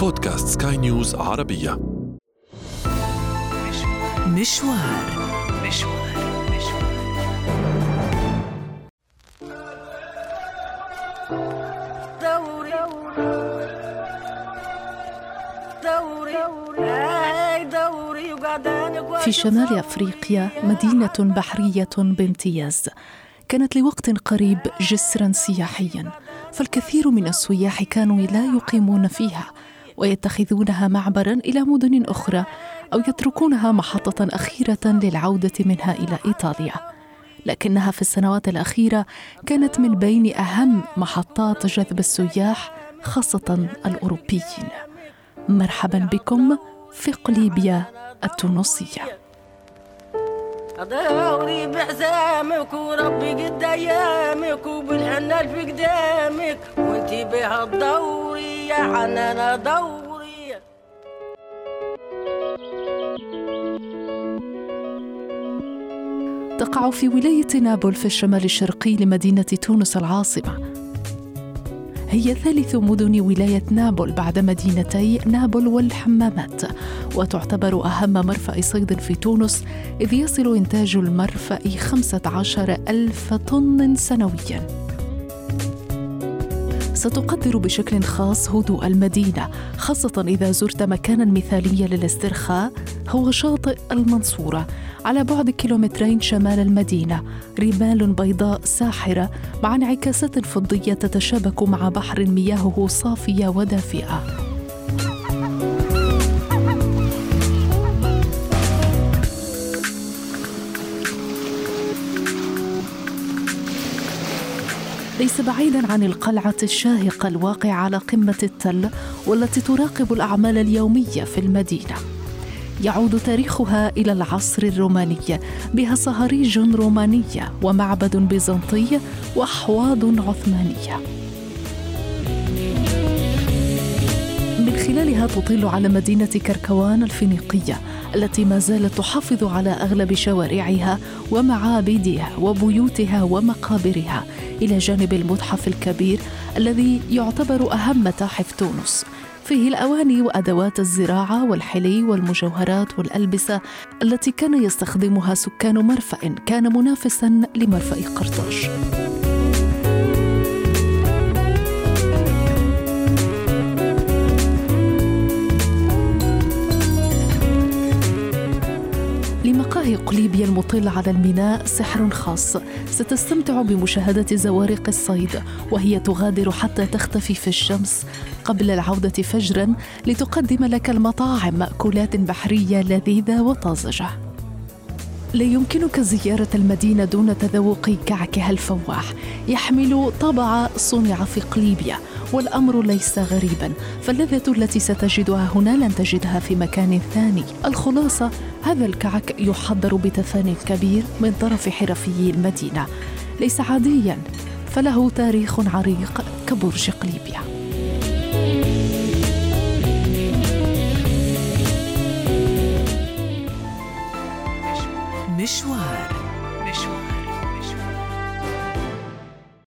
بودكاست سكاي نيوز عربية. مشوار. مشوار دوري. دوري في شمال أفريقيا مدينة بحرية بامتياز. كانت لوقت قريب جسرا سياحيا فالكثير من السياح كانوا لا يقيمون فيها. ويتخذونها معبرا إلى مدن أخرى أو يتركونها محطة أخيرة للعودة منها إلى إيطاليا. لكنها في السنوات الأخيرة كانت من بين أهم محطات جذب السياح خاصة الأوروبيين. مرحبا بكم في قليبيا التونسية. دوري بعزامك وربي قد أيامك وبالحنان في قدامك وانتي بها الدوري يا حنانة دوري. تقع في ولاية نابل في الشمال الشرقي لمدينة تونس العاصمة. هي ثالث مدن ولاية نابل بعد مدينتي نابل والحمامات وتعتبر أهم مرفأ صيد في تونس إذ يصل إنتاج المرفأ 15 ألف طن سنوياً. ستقدر بشكل خاص هدوء المدينة خاصة إذا زرت مكانا مثاليا للاسترخاء هو شاطئ المنصورة على بعد كيلومترين شمال المدينة رمال بيضاء ساحرة مع انعكاسات فضية تتشابك مع بحر مياهه صافية ودافئة. ليس بعيدا عن القلعة الشاهقة الواقعة على قمة التل والتي تراقب الأعمال اليومية في المدينة. يعود تاريخها إلى العصر الروماني بها صهاريج رومانية ومعبد بيزنطي وأحواض عثمانية. من خلالها تطل على مدينة كركوان الفينيقية التي ما زالت تحافظ على أغلب شوارعها ومعابدها وبيوتها ومقابرها إلى جانب المتحف الكبير الذي يعتبر أهم متاحف تونس. فيه الأواني وأدوات الزراعة والحلي والمجوهرات والألبسة التي كان يستخدمها سكان مرفأ. كان منافسا لمرفأ قرطاج. لمقاهي قليبيا المطل على الميناء سحر خاص. ستستمتع بمشاهدة زوارق الصيد وهي تغادر حتى تختفي في الشمس. قبل العودة فجرا لتقدم لك المطاعم مأكولات بحرية لذيذة وطازجة. لا يمكنك زيارة المدينة دون تذوق كعكها الفواح. يحمل طابع صنع في قليبيا والأمر ليس غريبا فاللذة التي ستجدها هنا لن تجدها في مكان ثاني. الخلاصة هذا الكعك يحضر بتفان كبير من طرف حرفيي المدينة. ليس عاديا فله تاريخ عريق كبرج قليبيا. مشوار.